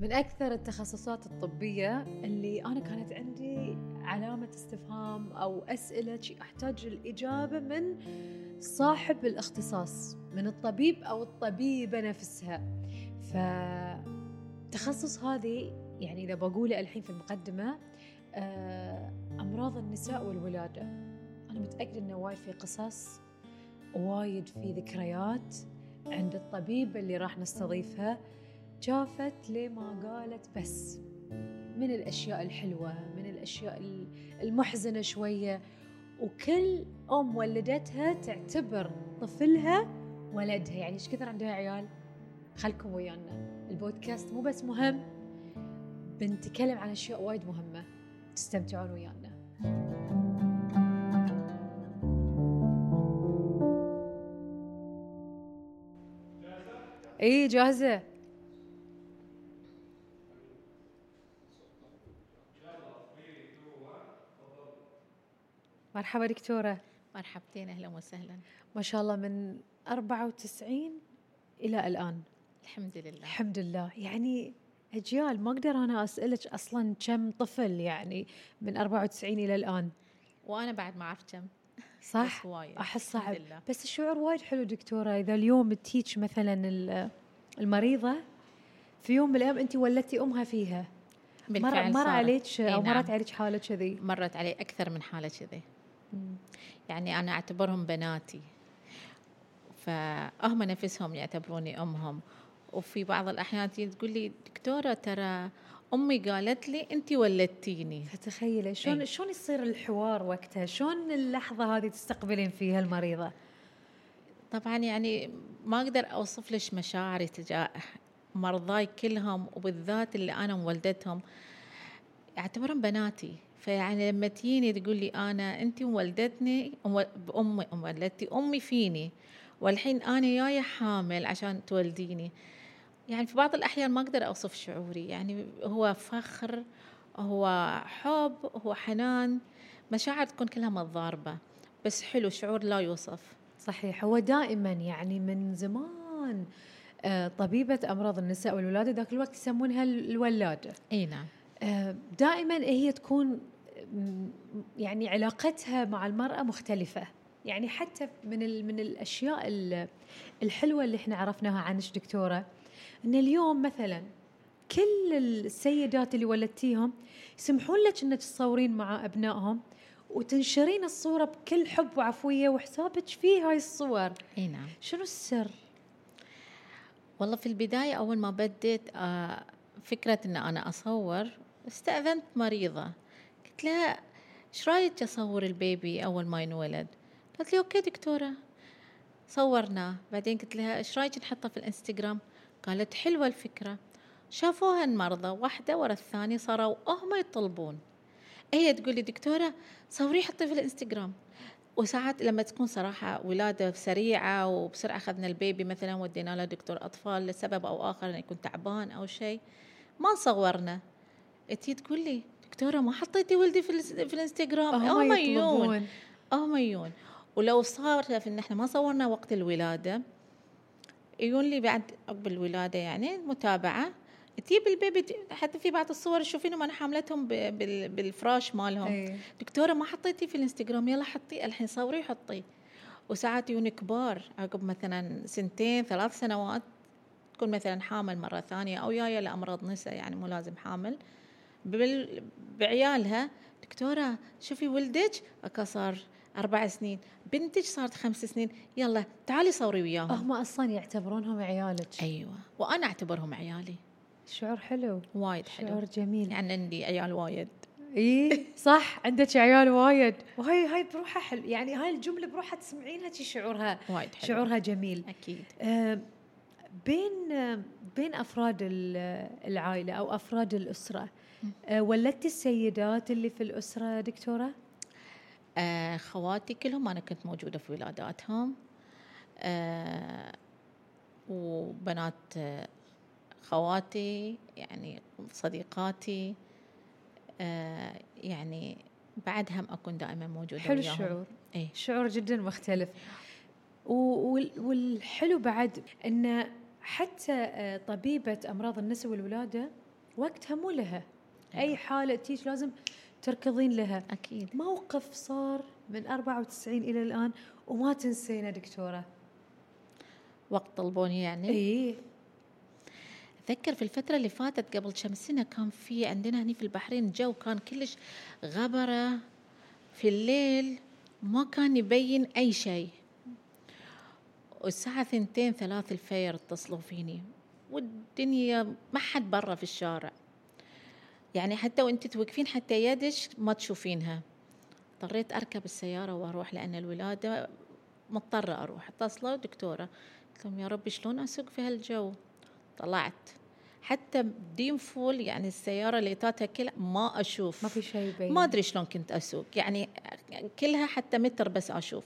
من أكثر التخصصات الطبية اللي أنا كانت عندي علامة استفهام أو أسئلة أحتاج الإجابة من صاحب الاختصاص من الطبيب أو الطبيبة نفسها. فتخصص هذه يعني إذا بقوله الحين في المقدمة آه، أمراض النساء والولادة. أنا متأكدة أنه وايد في قصص وايد في ذكريات عند الطبيبة اللي راح نستضيفها. جافت لما قالت بس من الأشياء الحلوة من الأشياء المحزنة شوية. وكل أم ولدتها تعتبر طفلها ولدها. يعني إيش كثر عندها عيال؟ خلكم ويانا. البودكاست مو بس مهم بنتكلم عن أشياء وايد مهمة. تستمتعون ويانا. اي جاهزة؟ مرحبا دكتورة. مرحبتين أهلا وسهلا. ما شاء الله من 94 إلى الآن. الحمد لله. الحمد لله. يعني أجيال ما أقدر أنا أسألك أصلا كم طفل يعني من 94 إلى الآن؟ وأنا بعد ما أعرف كم. صح؟ أحس صعب. بس الشعور وايد حلو دكتورة. إذا اليوم تيج مثلا المريضة في يوم من الأيام أنت ولدتي أمها فيها. بالفعل مر عليك أو نعم. مرت عليك حالة كذي؟ مرت علي أكثر من حالة كذي. يعني أنا أعتبرهم بناتي. فهم نفسهم يعتبروني أمهم. وفي بعض الأحيان تقول لي دكتورة ترى أمي قالت لي أنت ولدتيني. فتخيلي شلون شلون يصير الحوار وقتها؟ شلون اللحظة هذه تستقبلين فيها المريضة؟ طبعا يعني ما أقدر أوصف لك مشاعري تجاه مرضاي كلهم وبالذات اللي أنا مولدتهم. اعتبرهم بناتي. فيعني لما تجيني تقول لي أنا أنت ولدتني بامي ولدتي أمي فيني والحين أنا جاية حامل عشان تولديني. يعني في بعض الأحيان ما أقدر أوصف شعوري يعني هو فخر هو حب هو حنان مشاعر تكون كلها متضاربة بس حلو شعور لا يوصف. صحيح. هو دائما يعني من زمان آه، طبيبة أمراض النساء والولادة ذاك الوقت يسمونها الولادة. أي نعم. دائما هي تكون يعني علاقتها مع المرأة مختلفة. يعني حتى من من الأشياء الحلوة اللي إحنا عرفناها عنك دكتورة؟ إن اليوم مثلا كل السيدات اللي ولدتيهم يسمحون لك إنك تصورين مع أبنائهم وتنشرين الصورة بكل حب وعفوية وحسابك في هاي الصور. إي نعم. شنو السر؟ والله في البداية أول ما بديت آه، فكرة إن أنا أصور استأذنت مريضة. قلت لها إيش رأيك أصور ال baby أول ما ينولد؟ قالت لي okay دكتورة. صورناه بعدين قلت لها إيش رأيك نحطه في الإنستغرام؟ قالت حلوة الفكرة. شافوها المرضى واحدة ورا الثانية صاروا هم يطلبون. هي تقول لي دكتورة صوري حطي في الإنستغرام. وساعات لما تكون صراحة ولادة سريعة وبسرعة أخذنا ال baby مثلا ودينا له دكتور أطفال لسبب أو آخر إنه يكون تعبان أو شيء ما صورنا. تيي تقول لي دكتورة ما حطيتي ولدي في, في الإنستغرام؟ آه ميون آه ميون ولو صار في إن إحنا ما صورنا وقت الولادة يقول لي بعد قبل الولادة يعني متابعه تجيب البيبي حتى في بعض الصور تشوفينهم أنا حاملتهم بالفراش مالهم. أيه. دكتورة ما حطيتي في الإنستغرام يلا حطي الحين صوري وحطي. وساعات يجون كبار عقب مثلا سنتين ثلاث سنوات تكون مثلا حامل مرة ثانية أو جاية لأمراض نساء يعني مو لازم حامل. بعيالها دكتورة شوفي ولدك؟ صار أربع سنين. بنتك صارت خمس سنين. يلا تعالي صوري وياهم. هم أصلا يعتبرونهم عيالك. أيوة. وأنا أعتبرهم عيالي. شعور حلو. وايد حلو. شعور جميل. يعني عندي عيال وايد. إي صح؟ عندك عيال وايد. وهاي هاي بروحها حلو يعني هاي الجملة بروحها تسمعينها شعورها. وايد حلو. شعورها جميل. أكيد. آه بين بين أفراد العائلة أو أفراد الأسرة ولدتي السيدات اللي في الأسرة دكتورة؟ آه خواتي كلهم أنا كنت موجودة في ولاداتهم. آه وبنات آه خواتي يعني صديقاتي. آه يعني بعدهم أكون دائما موجودة حلو الشعور إيه؟ شعور جدا مختلف. والحلو بعد أن حتى آه، طبيبة أمراض النساء والولادة وقتها مو لها. أي حالة تيجي لازم تركضين لها. أكيد. موقف صار من 94 إلى الآن وما تنسينا دكتورة. وقت طلبوني يعني. إي. أتذكر في الفترة اللي فاتت قبل كم سنة كان في عندنا هني في البحرين الجو كان كلش غبره في الليل ما كان يبين أي شيء. والساعة ثنتين ثلاث الفجر اتصلوا فيني. والدنيا ما حد برا في الشارع. يعني حتى وانت توقفين حتى يدش ما تشوفينها. اضطريت أركب السيارة وأروح لأن الولادة مضطرة أروح. اتصلوا دكتورة. قلت لهم يا ربي شلون أسوق في هالجو؟ طلعت. حتى dim full يعني السيارة لايتاتها كلها ما أشوف. ما في شيء يبين. ما أدري شلون كنت أسوق. يعني كلها حتى متر بس أشوف.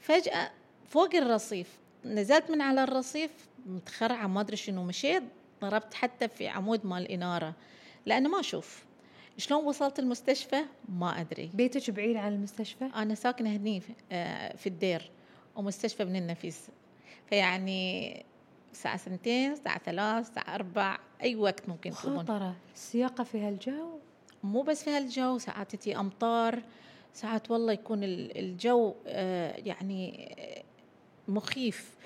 فجأة فوق الرصيف نزلت من على الرصيف متخرعة ما أدري شنو مشيت ضربت حتى في عمود مال إنارة. لأنه ما أشوف. شلون وصلت المستشفى؟ ما أدري. بيتك بعيد عن المستشفى؟ أنا ساكنة هني في- آه، في الدير ومستشفى ابن النفيس. فيعني الساعة سنتين الساعة ثلاث الساعة أربع أي وقت ممكن تكون. خطرة. السياقة في هالجو؟ مو بس في هالجو ساعات تجي أمطار ساعات والله يكون ال- الجو آه، يعني آه، مخيف.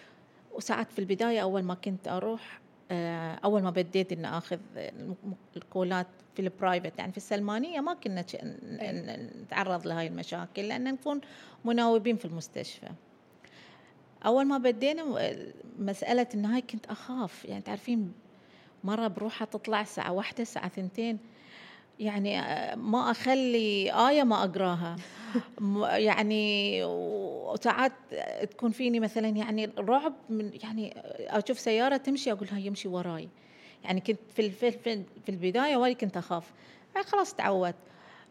وساعات في البداية أول ما كنت أروح آه، أول ما بديت آخذ الم- الكولات في البرايفت يعني في السلمانية ما كنا ن- نتعرض لهاي المشاكل لأن نكون مناوبين في المستشفى. أول ما بدينا م- مسألة إن هاي كنت أخاف يعني تعرفين مرة بروحها تطلع الساعة واحدة الساعة ثنتين يعني آه، ما أخلي آية ما أقراها. م- يعني وساعات تكون فيني مثلا يعني رعب من يعني أشوف سيارة تمشي أقول هاي يمشي وراي. يعني كنت في في في ال- في البداية وايد كنت أخاف. بعدين خلاص تعودت.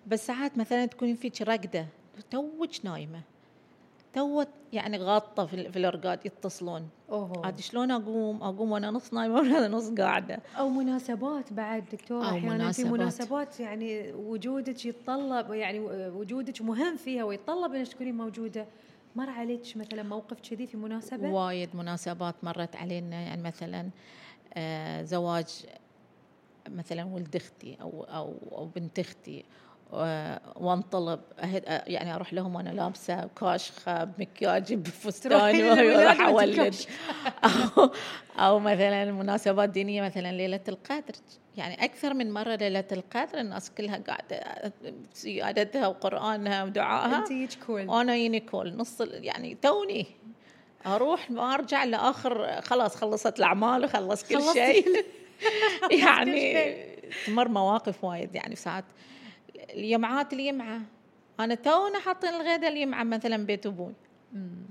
بس ساعات مثلا تكوني فيك رقدة توك نايمة. توت يعني غاطة في, في الأرقاد يتصلون. اوه عاد شلون أقوم؟ أقوم وأنا نص نايمة وأنا نص قاعدة. أو مناسبات بعد دكتور أو أحيانا مناسبات. في مناسبات يعني وجودك يتطلب يعني وجودك مهم فيها ويتطلب إنك تكوني موجودة. مر عليك مثلا موقف كذي في مناسبة؟ وايد مناسبات مرت علينا. يعني مثلا آه، زواج مثلا ولد أختي أو أو أو بنت أختي. وانطلب أهد آه، يعني أروح لهم وأنا لابسة كاشخه بمكياجي بفستان تروحين للولاد وأروح اولد كاشخة. أو مثلا مناسبات دينية مثلا ليلة القدر. يعني أكثر من مرة ليلة القدر الناس كلها قاعدة سيادتها وقرآنها ودعائها أنت كول. أنا يونيكول نص ال- يعني توني. أروح ما أرجع لاخر خلاص خلصت الأعمال وخلص كل شيء. يعني. تمر مواقف وايد يعني ساعات. اليمعات اليمعه أنا تونا حاطين الغداء اليمعه مثلا بيت أبوي.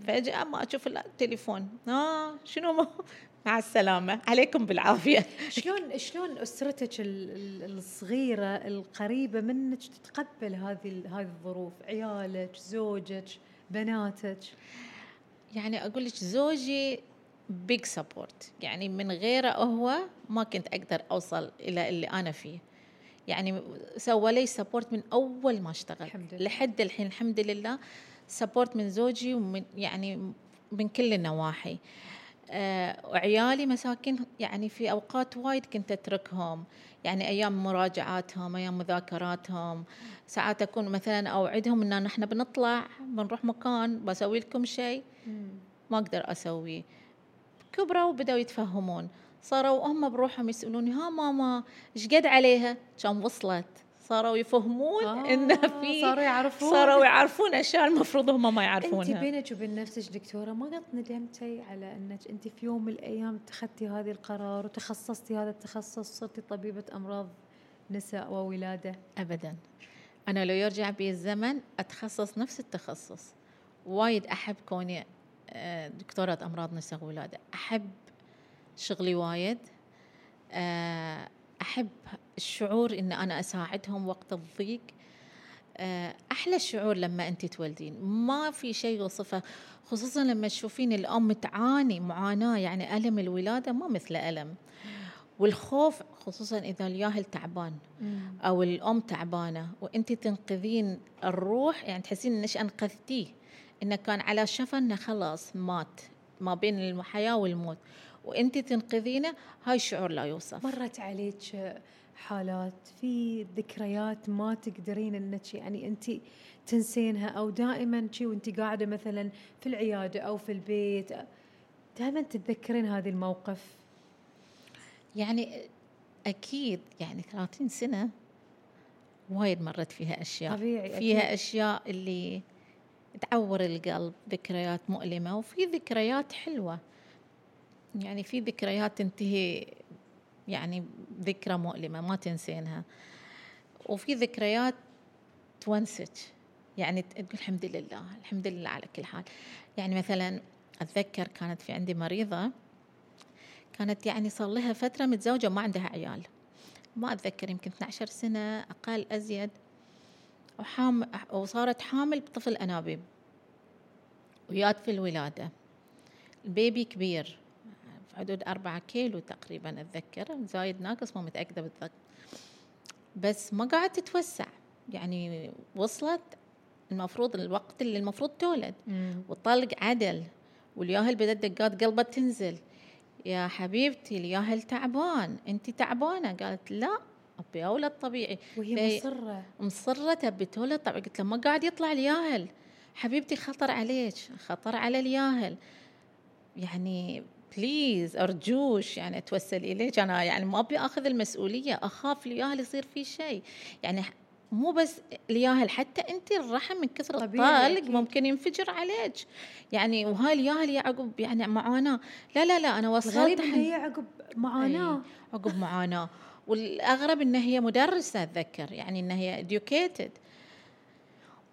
فجاه ما أشوف التليفون آه شنو؟ ما مع السلامة. عليكم بالعافية. شلون شلون أسرتك ال- ال- الصغيرة القريبة منك تتقبل هذه هذه الظروف؟ عيالك، زوجك، بناتك؟ يعني أقول لك زوجي big support يعني من غيره هو ما كنت أقدر أوصل إلى اللي أنا فيه. يعني سوى لي support من أول ما اشتغل الحمد لله. لحد الحين الحمد لله. سبورت من زوجي ومن يعني من كل النواحي. آه وعيالي مساكين يعني في أوقات وايد كنت أتركهم. يعني أيام مراجعاتهم أيام مذاكراتهم. ساعات أكون مثلا أوعدهم إن نحن بنطلع بنروح مكان بسوي لكم شيء. ما أقدر اسويه كبروا وبدأوا يتفهمون. صاروا هم بروحهم يسألوني ها ماما إيش قد عليها؟ كم وصلت. صاروا يفهمون آه، إن في صاروا يعرفون. صاروا يعرفون أشياء المفروض هم ما انت يعرفونها بينك وبين نفسك دكتورة ما قد ندمتي على إنك انت في يوم من الأيام اتخذتي هذه القرار وتخصصتي هذا التخصص صرتي طبيبة أمراض نساء وولادة؟ ابدا. أنا لو يرجع بي الزمن أتخصص نفس التخصص. وايد أحب كوني آه، دكتورة أمراض نساء ولاده أحب شغلي وايد. آه، أحب الشعور إن أنا أساعدهم وقت الضيق. آه، أحلى الشعور لما أنت تولدين. ما في شيء يوصفه خصوصا لما تشوفين الأم تعاني معاناة يعني ألم الولادة ما مثل ألم. والخوف خصوصا إذا الياهل تعبان أو الأم تعبانة وأنت تنقذين الروح يعني تحسين إنك أنقذتيه. إنه كان على شفا انه خلاص مات ما بين الحياة والموت. وأنت تنقذينه هاي الشعور لا يوصف. مرت عليك حالات في ذكريات ما تقدرين إنك يعني أنت تنسينها أو دائما شي وأنت قاعدة مثلا في العيادة أو في البيت دائما تتذكرين هذا الموقف؟ يعني أكيد يعني 30 سنة وايد مرت فيها أشياء. طبيعي فيها أكيد. أشياء اللي تعور القلب ذكريات مؤلمة وفي ذكريات حلوة. يعني في ذكريات تنتهي يعني ذكرى مؤلمة ما تنسينها. وفي ذكريات تونسك يعني تقول الحمد لله الحمد لله على كل حال. يعني مثلا أتذكر كانت في عندي مريضة كانت يعني صار لها فترة متزوجة وما عندها عيال. ما أتذكر يمكن 12 سنة أقل أزيد. وحام وصارت حامل بطفل أنابيب. ويات في الولادة. البيبي كبير. حدود أربعة كيلو تقريبا أتذكر. زايد ناقص ما متأكدة بالضبط. بس ما قاعد تتوسع. يعني وصلت المفروض الوقت اللي المفروض تولد. والطلق عدل. والياهل بدأت دقات قلبها تنزل. يا حبيبتي الياهل تعبان. أنت تعبانة؟ قالت لا أبي أولد طبيعي. وهي مصرة. مصرة تبي تولد طبعا قلت له ما قاعد يطلع الياهل. حبيبتي خطر عليك. خطر على الياهل. يعني بليز أرجوش يعني أتوسل إليك. أنا يعني ما أبي أخذ المسؤولية أخاف الياهل يصير فيه شيء. يعني مو بس الياهل حتى أنت الرحم من كثر أكيد. ممكن ينفجر عليك. يعني وهاي الياهل يعقب يعني معاناة. لا لا لا أنا وصلت ان هي عقب معاناة. أي، عقب معاناة. والأغرب إن هي مدرسة أتذكر. يعني إن هي educated.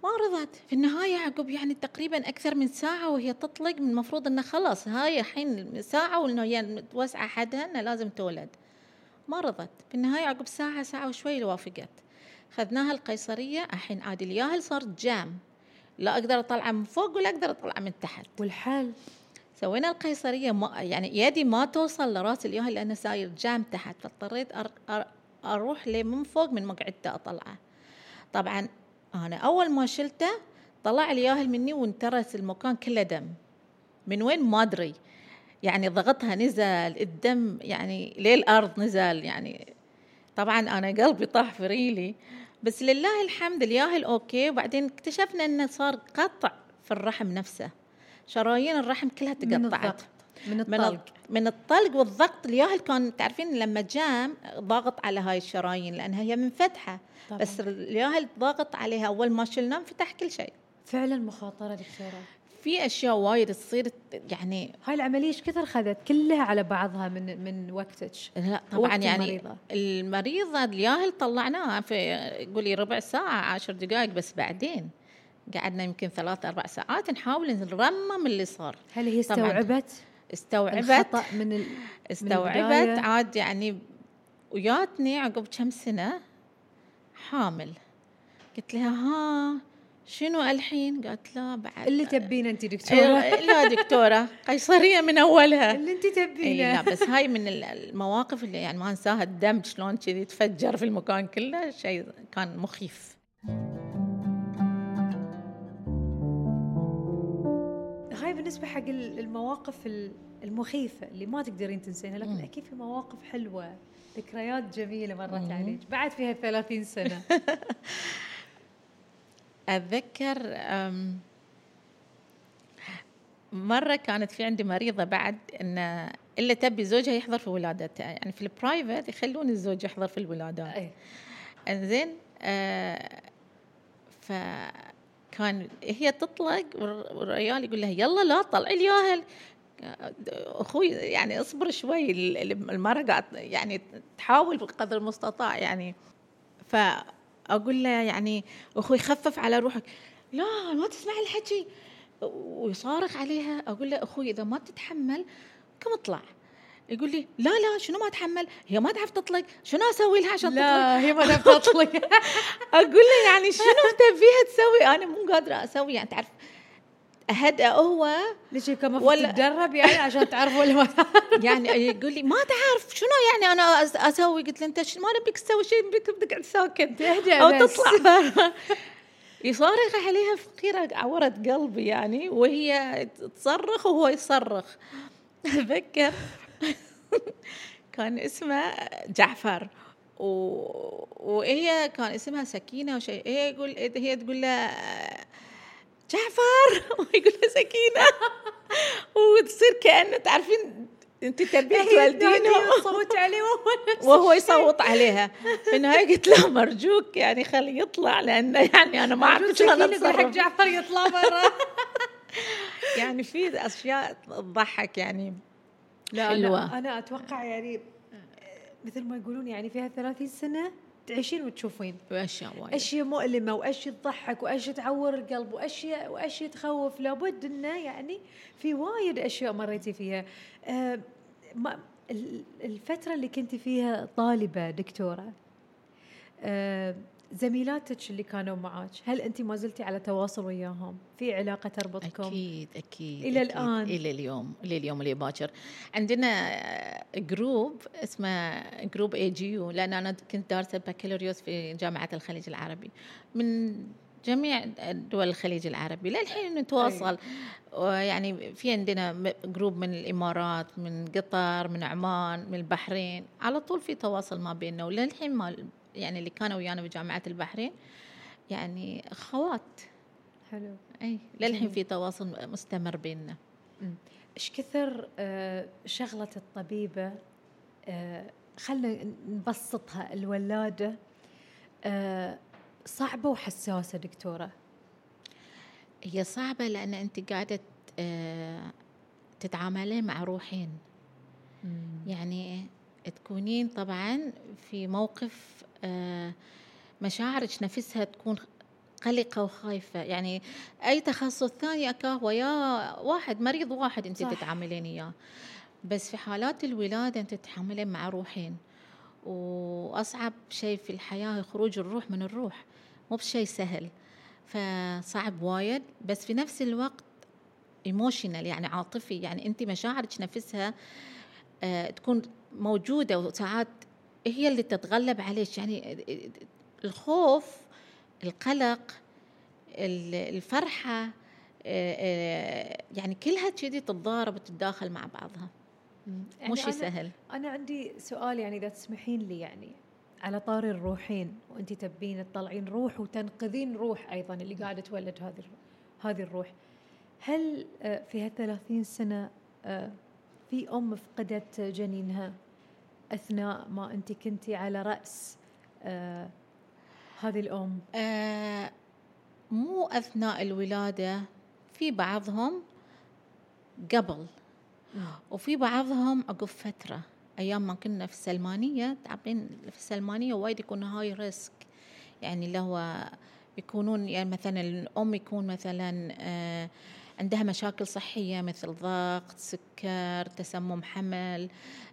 ما رضت. في النهاية عقب يعني تقريبا أكثر من ساعة وهي تطلق من المفروض إنه خلاص هاي الحين ساعة وإنه هي متوسعة حدها إنه لازم تولد. ما رضت. في النهاية عقب ساعة ساعة وشوي وافقت خذناها القيصرية. الحين عاد الياهل صار جام. لا أقدر أطلعه من فوق ولا أقدر أطلعه من تحت. والحل سوينا القيصرية. ما يعني يدي ما توصل لراس الياهل لأنه ساير جام تحت. فاضطريت أر أر أروح لي من فوق من مقعدته أطلعه. طبعا أنا أول ما شلته طلع الياهل مني وانترس المكان كله دم. من وين؟ ما أدري. يعني ضغطها نزل الدم يعني للارض نزل يعني طبعا أنا قلبي طاح في ريلي. بس لله الحمد الياهل okay. وبعدين اكتشفنا إنه صار قطع في الرحم نفسه. شرايين الرحم كلها تقطعت. من من الطلق. الط- من الطلق والضغط. الياهل كان تعرفين لما جام ضاغط على هاي الشرايين لأنها هي منفتحه طبعاً. بس الياهل ضاغط عليها. أول ما شلناه انفتح كل شيء. فعلا مخاطرة دكتورة. في أشياء وايد تصير يعني هاي العملية إيش كثر خذت؟ كلها على بعضها من من وقتك. لا طبعا وقت يعني المريضة. المريضة الياهل طلعناها في قولي ربع ساعة عشر دقائق بس بعدين. قعدنا يمكن ثلاث أربع ساعات نحاول نرمم اللي صار. هل هي. استوعبت؟ استوعبت من ال... استوعبت البداية. عاد يعني وياتني عقب كم سنة حامل. قلت لها ها شنو الحين؟ قالت لا بعد اللي تبينه انت دكتورة؟ إيه، لا دكتورة قيصرية من أولها. اللي انت تبينه. لا بس هاي من ال- المواقف اللي يعني ما أنساها. الدم شلون كذي تفجر في المكان كله شيء كان مخيف. بالنسبة حق ال- المواقف ال- المخيفة اللي ما تقدرين تنسينها لكن. أكيد في مواقف حلوة ذكريات جميلة مرت. عليك بعد فيها 30 سنة أتذكر مرة كانت في عندي مريضة بعد إن إلا تبي زوجها يحضر في ولادتها يعني في البرايفت يخلون الزوج يحضر في الولادات أي إنزين آه فكان هي تطلق والر- والرجال يقول لها يلا لا طلعي الياهل. أخوي يعني اصبر شوي ال- ال- المرة قاعد يعني تحاول بقدر المستطاع يعني. فأقول له يعني أخوي خفف على روحك. لا ما تسمع الحكي. ويصارخ عليها. أقول له أخوي إذا ما تتحمل كم اطلع؟ يقول لي لا لا شنو ما اتحمل هي ما تعرف تطلق شنو أسوي لها عشان تطلق؟ لا هي ما تعرف تطلق. أقول له يعني شنو تبيها تسوي؟ أنا مو قادرة أسوي يعني تعرف اهدأ هو ليش المفروض ولا- تتدرب يعني عشان تعرف ولا ما يعني يقول لي ما تعرف شنو يعني أنا أسوي؟ قلت له أنت ما نبيك تسوي شيء نبيك تقعد ساكت أو. تطلع. برا يصارخ عليها فقيرة عورت قلبي يعني وهي تصرخ وهو يصرخ. اتذكر كان اسمه جعفر. و... وهي كان اسمها سكينة وشيء هي يقول هي تقول له جعفر! ويقول له سكينة! وتصير كانه تعرفين أنت تربيه والدينه. صوت عليه وهو وهو يصوت عليها. في النهايه قلت له مرجوك يعني خليه يطلع لأنه يعني أنا ما أعرف شلون حق جعفر يطلع برا. يعني في أشياء تضحك يعني. لا حلوة. أنا, أنا أتوقع يعني مثل ما يقولون يعني فيها 30 سنة تعيشين وتشوفين. واشياء وايد اشياء مؤلمة واشياء تضحك واشياء تعور القلب واشياء واشياء تخوف. لابد إنه يعني في وايد أشياء مريتي فيها. آه ما الفترة اللي كنت فيها طالبة دكتورة آه زميلاتك اللي كانوا معك هل انت ما زلتي على تواصل وياهم؟ في علاقة تربطكم؟ أكيد أكيد إلى أكيد. الآن؟ إلى اليوم إلى اليوم اللي باكر. عندنا group اسمه group AGU لأن أنا كنت دارسة بكالوريوس في جامعة الخليج العربي. من جميع دول الخليج العربي. للحين نتواصل. يعني في عندنا group من الإمارات من قطر من عمان من البحرين. على طول في تواصل ما بيننا وللحين ما يعني اللي كانوا ويانا بجامعة البحرين. يعني خوات حلو. إي للحين في تواصل مستمر بيننا. إيش كثر آه، شغلة الطبيبة آه، خلنا نبسطها الولادة آه، صعبة وحساسة دكتورة؟ هي صعبة لأن أنت قاعدة تتعاملين مع روحين. يعني تكونين طبعا في موقف مشاعرك نفسها تكون قلقة وخايفة. يعني أي تخصص ثاني أكاه ويا واحد مريض واحد أنت تتعاملين إياه. بس في حالات الولادة أنت تتعاملين مع روحين. وأصعب شيء في الحياة خروج الروح من الروح. مو بشيء سهل. فصعب وايد. بس في نفس الوقت ايموشنال يعني عاطفي. يعني أنت مشاعرك نفسها آه تكون موجودة وساعات هي اللي تتغلب عليك يعني الخوف القلق الفرحة يعني كلها كذي تتضارب وتتداخل مع بعضها. يعني شيء سهل. أنا عندي سؤال يعني إذا تسمحين لي يعني على طاري الروحين وأنت تبين تطلعين روح وتنقذين روح أيضا اللي قاعدة تولد هذه هذه الروح. هل في هالثلاثين سنة في أم فقدت جنينها؟ أثناء ما أنت كنتي على رأس آه هذه الأم. آه مو أثناء الولادة في بعضهم قبل. وفي بعضهم عقب فترة. أيام ما كنا في السلمانية تعرفين في السلمانية وايد يكون هاي ريسك يعني اللي هو يكونون يعني مثلا الأم يكون مثلا آه عندها مشاكل صحية مثل ضغط سكر تسمم حمل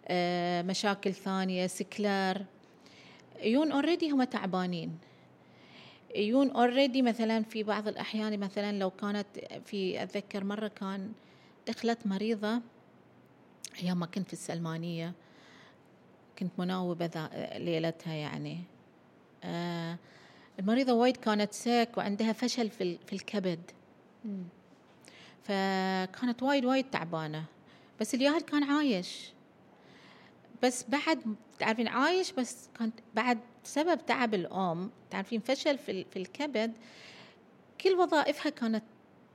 آه، مشاكل ثانية sickler ييون already هم تعبانين. ييون already مثلا في بعض الأحيان مثلا لو كانت في أتذكر مرة كان دخلت مريضة أيام ما كنت في السلمانية كنت مناوبة ليلتها يعني. آه المريضة وايد كانت sick وعندها فشل في, في الكبد. فكانت وايد وايد تعبانة. بس الياهل كان عايش. بس بعد تعرفين عايش بس كانت بعد سبب تعب الأم تعرفين فشل في, في الكبد كل وظائفها كانت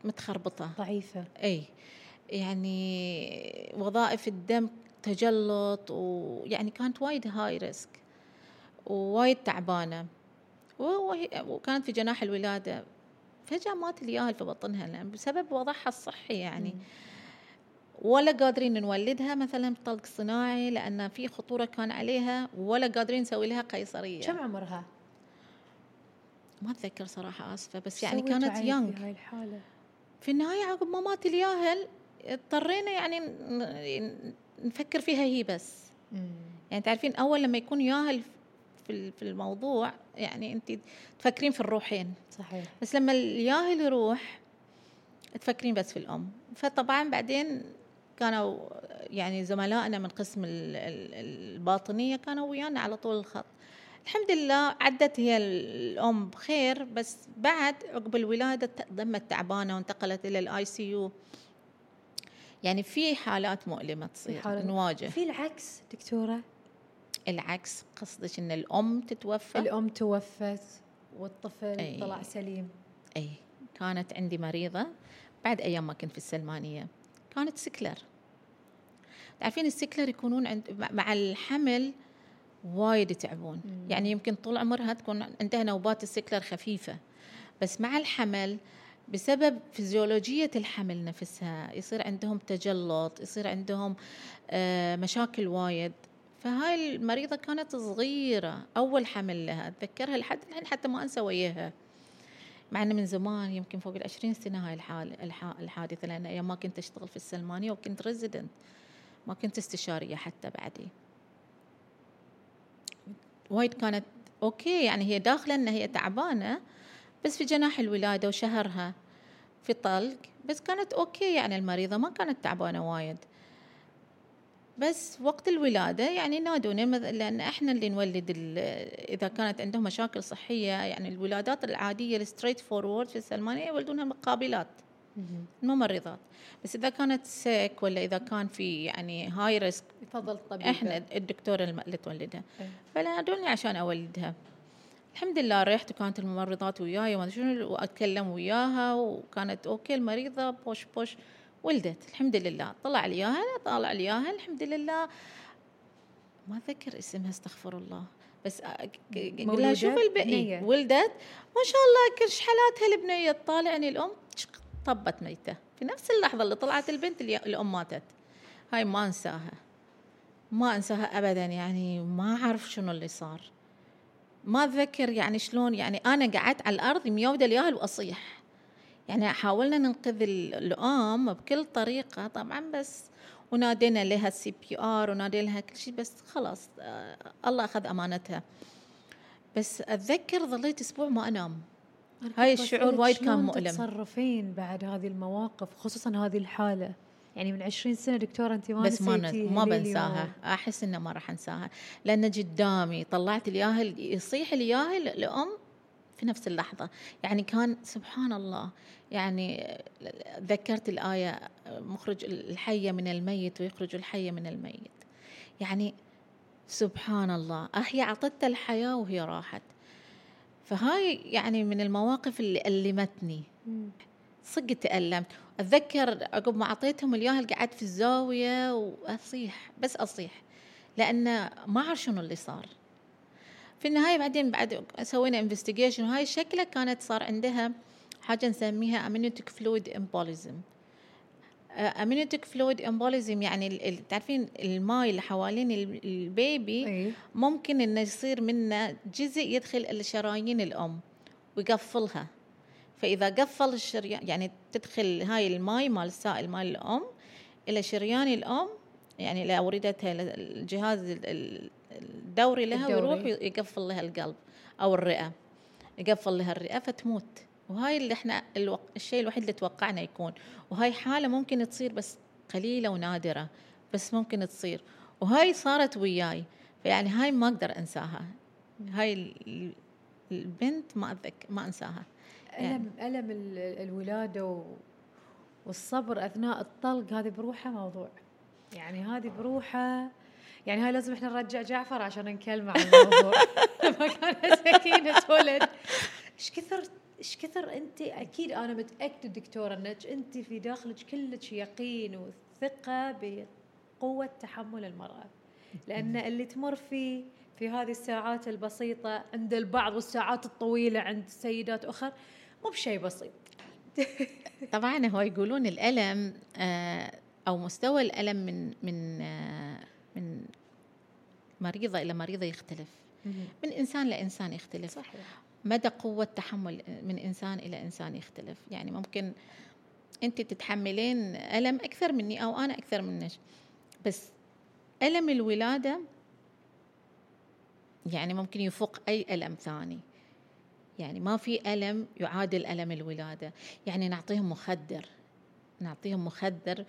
متخربطة. ضعيفة. أي. يعني وظائف الدم تجلط ويعني كانت وايد high risk ووايد تعبانة. وكانت في جناح الولادة فجأة مات الياهل في بطنها بسبب وضعها الصحي يعني. ولا قادرين نولدها مثلا بطلق صناعي لأن في خطورة كان عليها ولا قادرين نسوي لها قيصرية كم عمرها؟ ما أتذكر صراحة آسفة بس يعني كانت يونغ في هاي الحالة في النهاية عقب ما مات الياهل اضطرينا يعني نفكر فيها هي بس مم. يعني تعرفين أول لما يكون ياهل في في الموضوع يعني انت تفكرين في الروحين. صحيح. بس لما الياهل يروح تفكرين بس في الأم. فطبعا بعدين كانوا يعني زملائنا من قسم الباطنية كانوا ويانا على طول الخط. الحمد لله عدت هي الأم بخير بس بعد عقب الولادة ظلت تعبانة وانتقلت إلى ال ICU. يعني في حالات مؤلمة تصير نواجه. في العكس دكتورة. العكس قصدك إن الأم تتوفى؟ الأم توفت والطفل أي. طلع سليم. اي كانت عندي مريضة بعد أيام ما كنت في السلمانية. كانت sickler. تعرفين ال sickler يكونون عند مع- الحمل وايد يتعبون. مم. يعني يمكن طول عمرها تكون عندها نوبات ال sickler خفيفة. بس مع الحمل بسبب فيزيولوجية الحمل نفسها يصير عندهم تجلط يصير عندهم آه، مشاكل وايد. فهاي المريضة كانت صغيرة أول حمل لها أتذكرها لحد الحين حتى ما أنسى وياها. مع أنه من زمان يمكن فوق العشرين سنة هاي الحال الح- الحادثة لأن أيام ما كنت أشتغل في السلمانية وكنت resident ما كنت استشارية حتى بعدي. وايد كانت okay يعني هي داخلة أن هي تعبانة بس في جناح الولادة وشهرها في طلق بس كانت okay يعني المريضة ما كانت تعبانة وايد. بس وقت الولادة يعني نادونا مث- لأن إحنا اللي نولد إذا كانت عندهم مشاكل صحية يعني الولادات العادية ال straightforward في السلمانية يولدونها القابلات الممرضات بس إذا كانت sick ولا إذا كان في يعني high risk يفضل الطبيب إحنا الدكتورة اللي تولدها إيه. فنادوني عشان أولدها. الحمد لله رحت وكانت الممرضات وياي وما شنو وأتكلم وياها وكانت okay المريضة push push. ولدت الحمد لله. طلع لي اياها طالع لي اياها الحمد لله. ما اتذكر اسمها استغفر الله. بس قلت؟ لها شوف ال baby بنية. ولدت ما شاء الله كل حالاتها البنية. تطالعني الأم طبت ميتة. في نفس اللحظة اللي طلعت البنت الأم ماتت. هاي ما أنساها. ما أنساها ابدا يعني ما أعرف شنو اللي صار. ما اتذكر يعني شلون يعني أنا قعدت على الأرض ميودة الياهل وأصيح. يعني حاولنا ننقذ ال- الأم بكل طريقة طبعا بس ونادينا لها ال CPR ونادي لها كل شيء بس خلاص آه الله أخذ أمانتها. بس أتذكر ظليت أسبوع ما أنام. أنا هاي الشعور وايد كان مؤلم. تتصرفين بعد هذه المواقف خصوصا هذه الحالة؟ يعني من 20 سنة دكتورة أنت ما بس ما ما. بنساها. أحس إنه ما راح أنساها. لأن قدامي طلعت الياهل يصيح الياهل الام في نفس اللحظة. يعني كان سبحان الله يعني ذكرت الآية مخرج الحي من الميت ويخرج الحي من الميت. يعني سبحان الله هي أعطتها الحياة وهي راحت. فهاي يعني من المواقف اللي ألمتني. صدق تألمت. أتذكر عقب ما أعطيتهم الياهل قعدت في الزاوية وأصيح بس أصيح لأن ما أعرف شنو اللي صار. في النهاية بعدين بعد سوينا investigation وهاي شكلها كانت صار عندها حاجة نسميها amniotic fluid embolism. amniotic fluid embolism يعني تعرفين الماي اللي حوالين ال- ال baby اي ممكن إنه يصير منه جزء يدخل الشرايين الأم ويقفلها. فإذا قفل الشريان يعني تدخل هاي الماي مال السائل مال الأم إلى شريان الأم يعني إلى أوردتها الجهاز ال- ال- الدوري لها الدوري. ويروح يقفل لها القلب أو الرئة. يقفل لها الرئة فتموت. وهاي اللي إحنا الوق... الشيء الوحيد اللي توقعنا يكون. وهاي حالة ممكن تصير بس قليلة ونادرة. بس ممكن تصير. وهاي صارت وياي. فيعني هاي ما أقدر أنساها. هاي ال- البنت ما اتذكر ما أنساها. ألم ألم ال- الولادة و... والصبر أثناء الطلق هذه بروحها موضوع. يعني هذه بروحها يعني هاي لازم إحنا نرجع جعفر عشان نكلمه عن الموضوع. لما كانت سكينة تولد إيش كثر إيش كثر انت أكيد أنا متأكدة دكتورة إنك أنت في داخلك كلك يقين وثقة بقوة تحمل المرأة. لأن اللي تمر فيه في هذه الساعات البسيطة عند البعض والساعات الطويلة عند سيدات أخر مو بشيء بسيط. طبعا هو يقولون الألم آه، أو مستوى الألم من من من مريضة إلى مريضة يختلف. من إنسان لانسان يختلف. صحيح. مدى قوة تحمل من إنسان إلى إنسان يختلف؟ يعني ممكن أنت تتحملين ألم أكثر مني أو أنا أكثر منك بس ألم الولادة يعني ممكن يفوق أي ألم ثاني. يعني ما في ألم يعادل ألم الولادة. يعني نعطيهم مخدر نعطيهم مخدر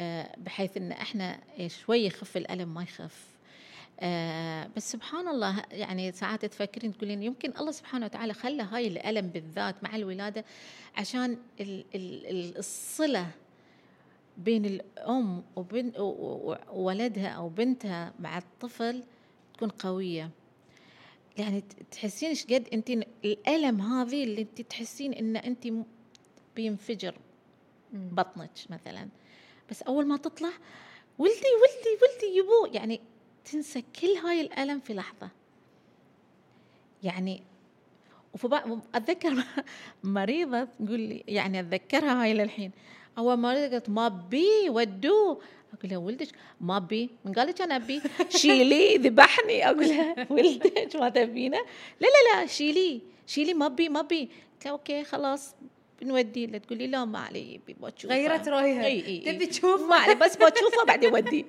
آه، بحيث إن إحنا شوي يخف الألم ما يخف. آه بس سبحان الله يعني ساعات تفكرين تقولين يمكن الله سبحانه وتعالى خلى هاي الألم بالذات مع الولادة عشان ال ال ال- الصلة بين الأم وبن وولدها أو بنتها مع الطفل تكون قوية. يعني تحسين إيش قد انت الألم هذه اللي انت تحسين إن انت بينفجر بطنك مثلا. بس أول ما تطلع ولدي ولدي ولدي يبو يعني تنسى كل هاي الألم في لحظة. يعني أتذكر مريضة تقول لي يعني أتذكرها هاي للحين. أول مريضه قالت ما بي ودوه أقول لها ولدك ما بي من قال لك أنا أبي. شيلي ذبحني. أقول لها ولدك ما تبينه لا لا لا شيلي. شيلي ما بي ما بي قلت okay خلاص بنودي. له تقول لي لا ما علي بشوفه غيرت رأيها. إي إي تبي تشوف ما علي بس بشوفه بعدين اودي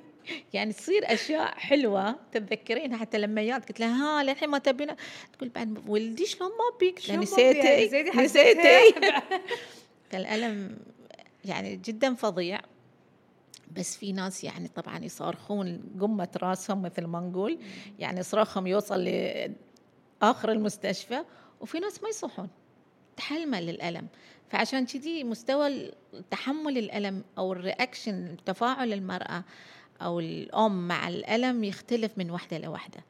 يعني تصير أشياء حلوة تتذكرينها حتى لما جات قلت لها ها للحين ما تبينا. تقول بعد ولدي شلون ما بيك؟ نسيتي نسيتي فالالم يعني جدا فظيع. بس في ناس يعني طبعا يصارخون قمة راسهم مثل ما نقول. يعني صراخهم يوصل لآخر المستشفى. وفي ناس ما يصحون. تحلمل للألم. فعشان كذي مستوى تحمل الألم أو الرياكشن تفاعل المرأة أو الأم مع الألم يختلف من وحدة لوحدة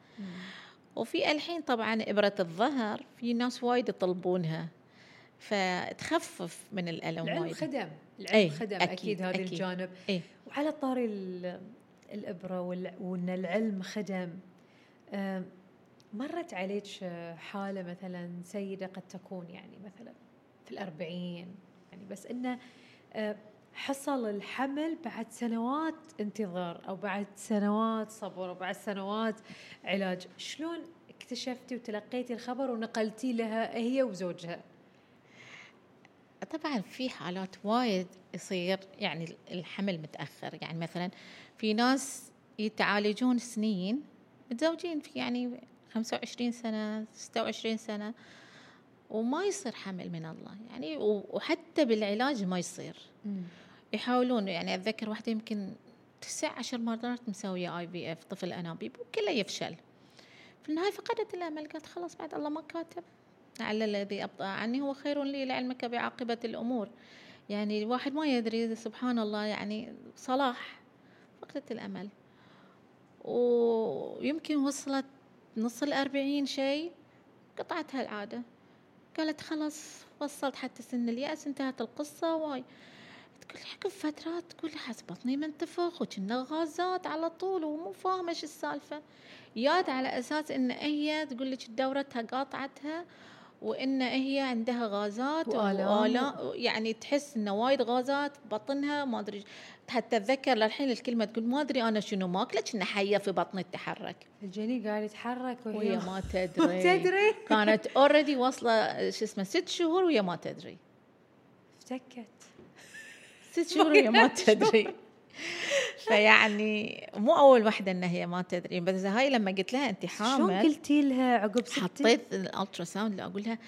وفي الحين طبعا إبرة الظهر في ناس وايد يطلبونها فتخفف من الألم العلم وايد. خدم العلم أي خدم أكيد, أكيد هذا أكيد. الجانب. أي وعلى طاري الإبرة وأن العلم خدم مرت عليك حالة مثلا سيدة قد تكون يعني مثلا في الأربعين يعني بس إنه حصل الحمل بعد سنوات انتظار أو بعد سنوات صبر أو بعد سنوات علاج. شلون اكتشفتي وتلقيتي الخبر ونقلتي لها هي وزوجها؟ طبعا في حالات وايد يصير يعني الحمل متأخر. يعني مثلا في ناس يتعالجون سنين متزوجين في يعني 25 سنة 26 سنة وما يصير حمل من الله. يعني وحتى بالعلاج ما يصير. يحاولون يعني أتذكر واحدة يمكن تسع عشر مرات مسوية اي في اف طفل أنابيب وكله يفشل. في النهاية فقدت الأمل قالت خلاص بعد الله ما كاتب. على الذي ابطا عني هو خير لي لعلمك بعاقبة الأمور. يعني الواحد ما يدري سبحان الله يعني صلاح. فقدت الأمل. ويمكن وصلت نص الأربعين شيء قطعت هالعادة قالت خلاص وصلت حتى سن اليأس انتهت القصة واي. تقول. عقب فترات تقول حس بطني منتفخ وكنا غازات على طول ومو فاهمة إيش السالفة. ياد على أساس إن هي تقول لك دورتها قاطعتها وإن هي عندها غازات وآلام. يعني تحس إنه وايد غازات بطنها ما أدري حتى أتذكر للحين الكلمة تقول ما أدري أنا شنو ماكلة كنا حية في بطني تتحرك. الجنين قاعد يتحرك وهي, وهي ما تدري. ما تدري. كانت already واصلة شو اسمه ست شهور وهي ما تدري. افتكت. ست شهور وهي ما تدري. فيعني مو أول وحدة ان هي ما تدري. بس هاي لما قلت لها انت حامل شلون قلتي لها عقب ستي حطيت ال ultrasound أقول لها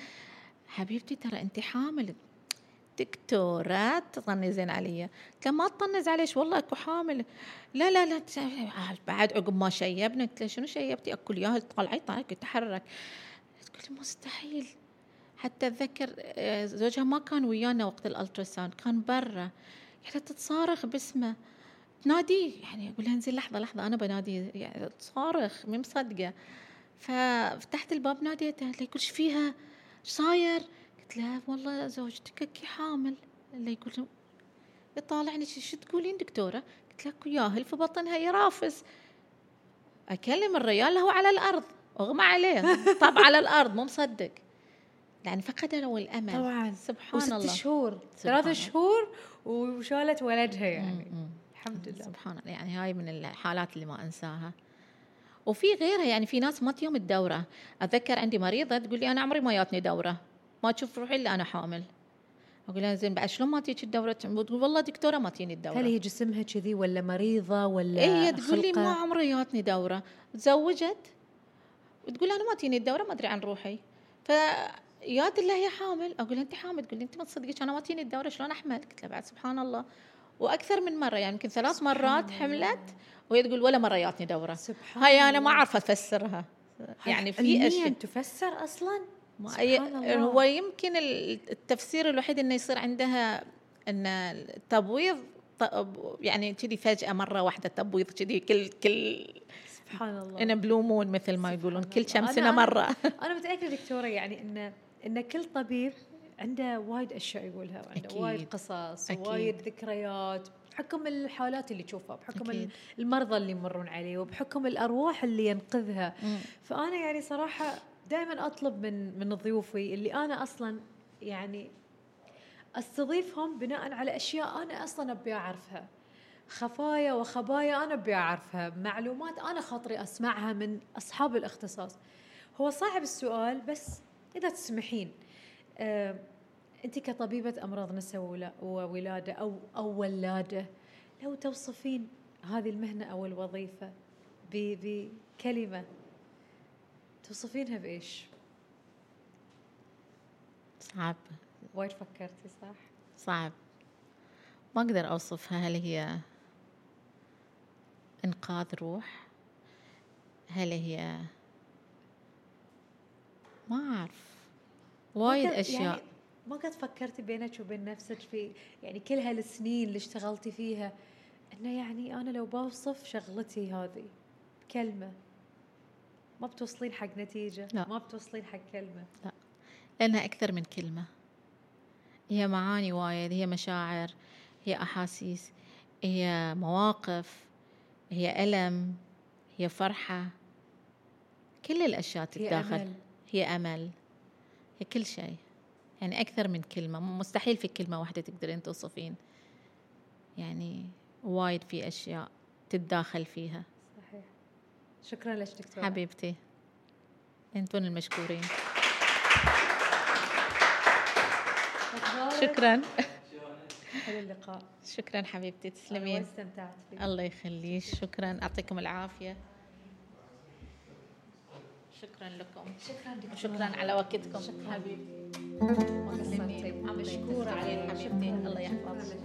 حبيبتي ترى انت حامل. دكتورة تطنزين علي. قلت ما تطنز عليش؟ والله أكو حامل. لا لا لا بعد عقب ما شيبنا قلت لها شنو شيبتي؟ أكو ياهل طلعي طلعي تحرك تقول مستحيل. حتى أتذكر آه، زوجها ما كان ويانا وقت ال ultrasound كان برا. يعني تتصارخ باسمه. تناديه يعني أقول لها انزين لحظة لحظة أنا بنادي يعني تصارخ مي مصدقة. ففتحت الباب ناديته له يقول فيها؟ إيش صاير؟ قلت لها والله زوجتك حامل. اللي يقول يطالعني شو تقولين دكتورة؟ قلت لك ياهل في بطنها يرافس. أكلم الرجال هو على الأرض. أغمى عليه. طب على الأرض مو مصدق. يعني فقدوا الأمل. طبعا. سبحان وست الله. ست شهور ثلاث شهور وشالت ولدها يعني. م- م- الحمد لله. سبحان الله. يعني هاي من الحالات اللي ما أنساها. وفي غيرها يعني في ناس ما تيوم الدورة. أتذكر عندي مريضة تقول لي أنا عمري ما جاتني دورة. ما تشوف روحي إلا أنا حامل. أقول لها زين بعد شلون ما تجيك الدورة؟ تقول والله دكتورة ما تجيني الدورة. هل هي جسمها كذي ولا مريضة ولا إيه هي تقول لي ما عمري جاتني دورة. تزوجت وتقول أنا ما تجيني الدورة ما أدري عن روحي. ف يا الله هي حامل. أقول أنت حامل؟ تقول أنت ما تصدقيش أنا ما تجيني الدورة شلون احمل قلت لها بعد سبحان الله. وأكثر من مرة يعني يمكن ثلاث مرات. حملت وهي تقول ولا مرة جاتني دورة. سبحان هاي أنا ما أعرف أفسرها. يعني في أشياء. تفسر أصلا؟ سبحان الله. هو يمكن التفسير الوحيد إنه يصير عندها إن التبويض يعني كذي فجأة مرة واحدة تبويض كذي كل كل سبحان الله. إن بلو مون مثل ما يقولون كل كم أنا- مرة. أنا متأكدة دكتورة يعني إن إن كل طبيب عنده وايد أشياء يقولها وعنده أكيد. وايد قصص أكيد. وايد ذكريات بحكم الحالات اللي تشوفها بحكم أكيد. المرضى اللي يمرون عليه وبحكم الأرواح اللي ينقذها مم. فأنا يعني صراحة دائما أطلب من من ضيوفي اللي أنا أصلا يعني أستضيفهم بناء على أشياء أنا أصلا أبي أعرفها خفايا وخبايا أنا أبي أعرفها معلومات أنا خاطري أسمعها من أصحاب الاختصاص هو صعب السؤال بس إذا تسمحين آه، انت كطبيبة أمراض نساء ولا- وولادة أو أو ولاده لو توصفين هذه المهنة أو الوظيفة ب- بكلمة توصفينها بإيش؟ صعب وايد فكرتي صح؟ صعب ما أقدر أوصفها هل هي إنقاذ روح هل هي ما أعرف. وايد أشياء. يعني ما قد فكرتي بينك وبين نفسك في يعني كل هالسنين اللي اشتغلتي فيها إنه يعني أنا لو بوصف شغلتي هذه بكلمة ما بتوصلين حق نتيجة لا. ما بتوصلين حق كلمة. لأنها أكثر من كلمة. هي معاني وايد هي مشاعر هي أحاسيس هي مواقف هي ألم هي فرحة. كل الأشياء هي تتداخل هي أمل. هي كل شيء. يعني أكثر من كلمة. مستحيل في كلمة واحدة تقدرين توصفين. يعني وايد في أشياء تتداخل فيها. صحيح. شكرا لك دكتورة. حبيبتي. أنتون المشكورين؟ شكرا. حلو اللقاء. شكرا حبيبتي. تسلمين. استمتعت فيه الله يخليك. شكرا. يعطيكم العافية. شكرا لكم. شكرا دكتوره شكرا على وقتكم. شكراً. قصرتي مشكورة عليك حبيبتي. الله يحفظك.